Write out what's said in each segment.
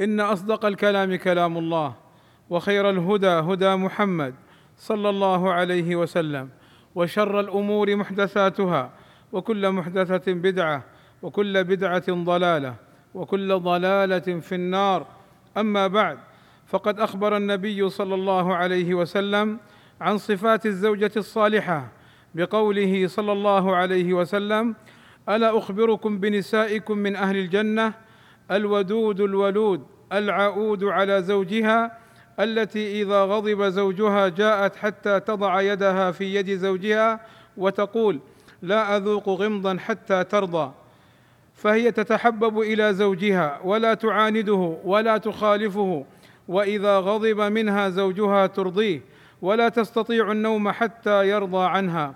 إن أصدق الكلام كلام الله وخير الهدى هدى محمد صلى الله عليه وسلم وشر الأمور محدثاتها وكل محدثة بدعة وكل بدعة ضلالة وكل ضلالة في النار. أما بعد فقد أخبر النبي صلى الله عليه وسلم عن صفات الزوجة الصالحة بقوله صلى الله عليه وسلم ألا أخبركم بنسائكم من أهل الجنة الودود الولود العؤود على زوجها التي إذا غضب زوجها جاءت حتى تضع يدها في يد زوجها وتقول لا أذوق غمضا حتى ترضى فهي تتحبب إلى زوجها ولا تعانده ولا تخالفه وإذا غضب منها زوجها ترضيه ولا تستطيع النوم حتى يرضى عنها.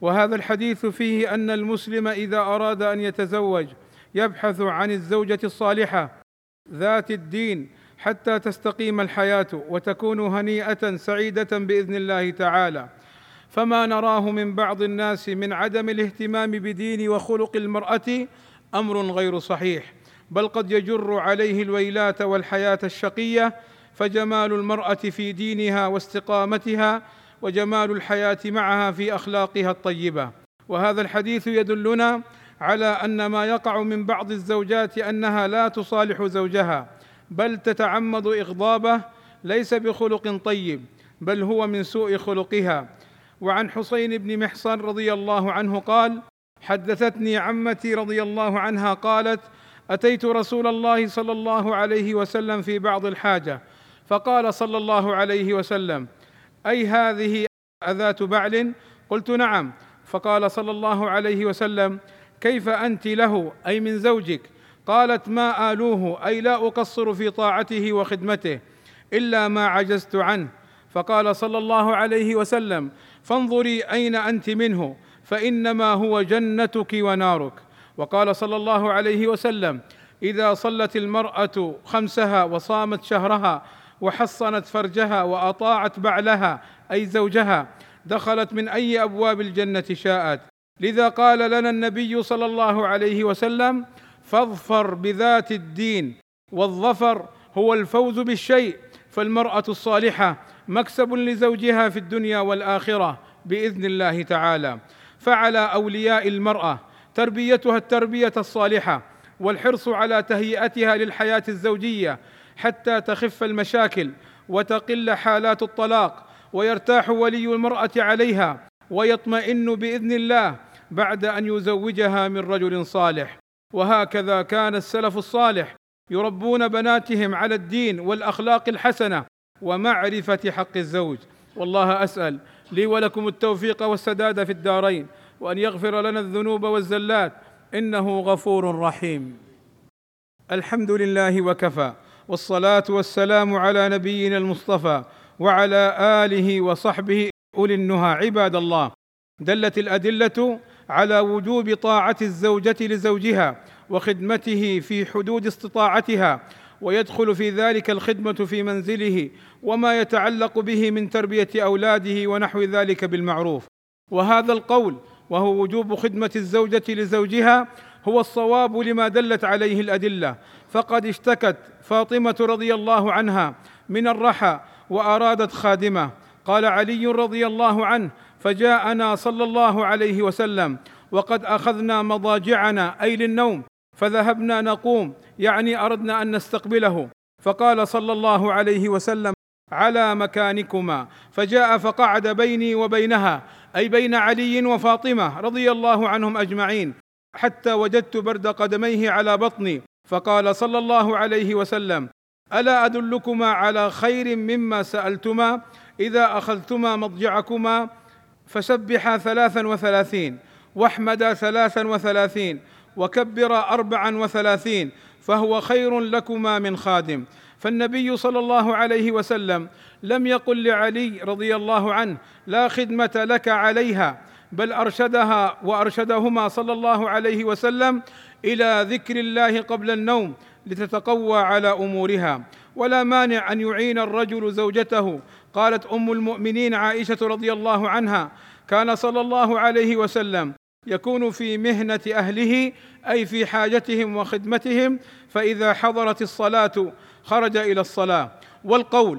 وهذا الحديث فيه أن المسلم إذا أراد أن يتزوج يبحث عن الزوجة الصالحة ذات الدين حتى تستقيم الحياة وتكون هنيئة سعيدة بإذن الله تعالى. فما نراه من بعض الناس من عدم الاهتمام بدين وخلق المرأة أمر غير صحيح بل قد يجر عليه الويلات والحياة الشقية فجمال المرأة في دينها واستقامتها وجمال الحياة معها في أخلاقها الطيبة. وهذا الحديث يدلنا على أن ما يقع من بعض الزوجات أنها لا تصالح زوجها بل تتعمد إغضابه ليس بخلق طيب بل هو من سوء خلقها. وعن حسين بن محصن رضي الله عنه قال حدثتني عمتي رضي الله عنها قالت أتيت رسول الله صلى الله عليه وسلم في بعض الحاجة فقال صلى الله عليه وسلم أي هذه أذات بعل؟ قلت نعم. فقال صلى الله عليه وسلم كيف أنت له؟ أي من زوجك. قالت ما آلوه أي لا أقصر في طاعته وخدمته إلا ما عجزت عنه. فقال صلى الله عليه وسلم فانظري أين أنت منه فإنما هو جنتك ونارك. وقال صلى الله عليه وسلم إذا صلت المرأة خمسها وصامت شهرها وحصنت فرجها وأطاعت بعلها أي زوجها دخلت من أي أبواب الجنة شاءت. لذا قال لنا النبي صلى الله عليه وسلم فاظفر بذات الدين والظفر هو الفوز بالشيء فالمرأة الصالحة مكسب لزوجها في الدنيا والآخرة بإذن الله تعالى. فعلى أولياء المرأة تربيتها التربية الصالحة والحرص على تهيئتها للحياة الزوجية حتى تخف المشاكل وتقل حالات الطلاق ويرتاح ولي المرأة عليها ويطمئن بإذن الله بعد أن يزوجها من رجل صالح. وهكذا كان السلف الصالح يربون بناتهم على الدين والأخلاق الحسنة ومعرفة حق الزوج. والله أسأل لي ولكم التوفيق والسداد في الدارين وأن يغفر لنا الذنوب والزلات. إنه غفور رحيم. الحمد لله وكفى والصلاة والسلام على نبينا المصطفى وعلى آله وصحبه. أولي النهى عباد الله. دلت الأدلة على وجوب طاعة الزوجة لزوجها وخدمته في حدود استطاعتها ويدخل في ذلك الخدمة في منزله وما يتعلق به من تربية أولاده ونحو ذلك بالمعروف. وهذا القول وهو وجوب خدمة الزوجة لزوجها هو الصواب لما دلت عليه الأدلة. فقد اشتكت فاطمة رضي الله عنها من الرحى وأرادت خادمه. قال علي رضي الله عنه فجاءنا صلى الله عليه وسلم وقد أخذنا مضاجعنا أي للنوم فذهبنا نقوم يعني أردنا أن نستقبله. فقال صلى الله عليه وسلم على مكانكما. فجاء فقعد بيني وبينها أي بين علي وفاطمة رضي الله عنهم أجمعين حتى وجدت برد قدميه على بطني. فقال صلى الله عليه وسلم ألا أدلكما على خير مما سألتما؟ إذا أخذتما مضجعكما فسبحا ثلاثا وثلاثين واحمدا ثلاثا وثلاثين وكبر اربعا وثلاثين فهو خير لكما من خادم. فالنبي صلى الله عليه وسلم لم يقل لعلي رضي الله عنه لا خدمة لك عليها بل أرشدها وأرشدهما صلى الله عليه وسلم إلى ذكر الله قبل النوم لتتقوى على أمورها. ولا مانع أن يعين الرجل زوجته قالت أم المؤمنين عائشة رضي الله عنها كان صلى الله عليه وسلم يكون في مهنة أهله أي في حاجتهم وخدمتهم فإذا حضرت الصلاة خرج إلى الصلاة. والقول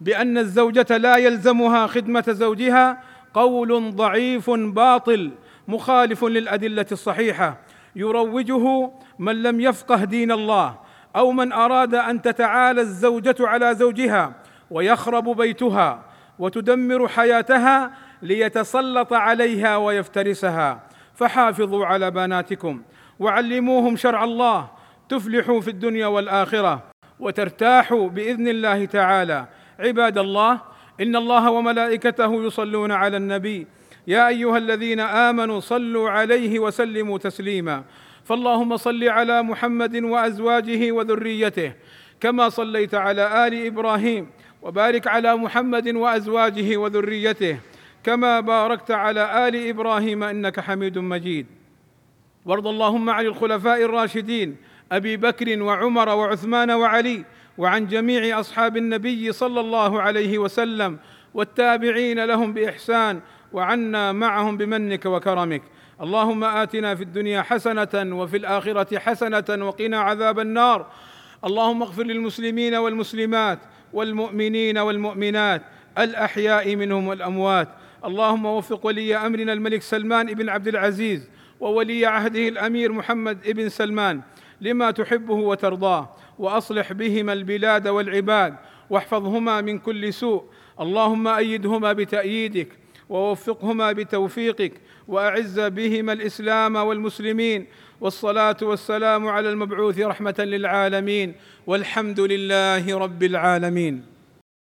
بأن الزوجة لا يلزمها خدمة زوجها قول ضعيف باطل مخالف للأدلة الصحيحة. يروجه من لم يفقه دين الله أو من أراد أن تتعالى الزوجة على زوجها ويخرب بيتها وتدمر حياتها ليتسلط عليها ويفترسها. فحافظوا على بناتكم وعلموهم شرع الله تفلحوا في الدنيا والآخرة وترتاحوا بإذن الله تعالى. عباد الله إن الله وملائكته يصلون على النبي. يا أيها الذين آمنوا صلوا عليه وسلموا تسليما. فاللهم صل على محمد وأزواجه وذريته كما صليت على آل إبراهيم وبارك على محمد وأزواجه وذريته كما باركت على آل إبراهيم إنك حميد مجيد. وارض اللهم عن الخلفاء الراشدين أبي بكر وعمر وعثمان وعلي وعن جميع أصحاب النبي صلى الله عليه وسلم والتابعين لهم بإحسان وعنا معهم بمنك وكرمك. اللهم آتنا في الدنيا حسنة وفي الآخرة حسنة وقنا عذاب النار. اللهم اغفر للمسلمين والمسلمات والمؤمنين والمؤمنات الأحياء منهم والأموات. اللهم وفق ولي أمرنا الملك سلمان بن عبد العزيز وولي عهده الأمير محمد بن سلمان لما تحبه وترضاه وأصلح بهما البلاد والعباد واحفظهما من كل سوء. اللهم أيدهما بتأييدك ووفقهما بتوفيقك وأعز بهما الإسلام والمسلمين. والصلاة والسلام على المبعوث رحمة للعالمين والحمد لله رب العالمين.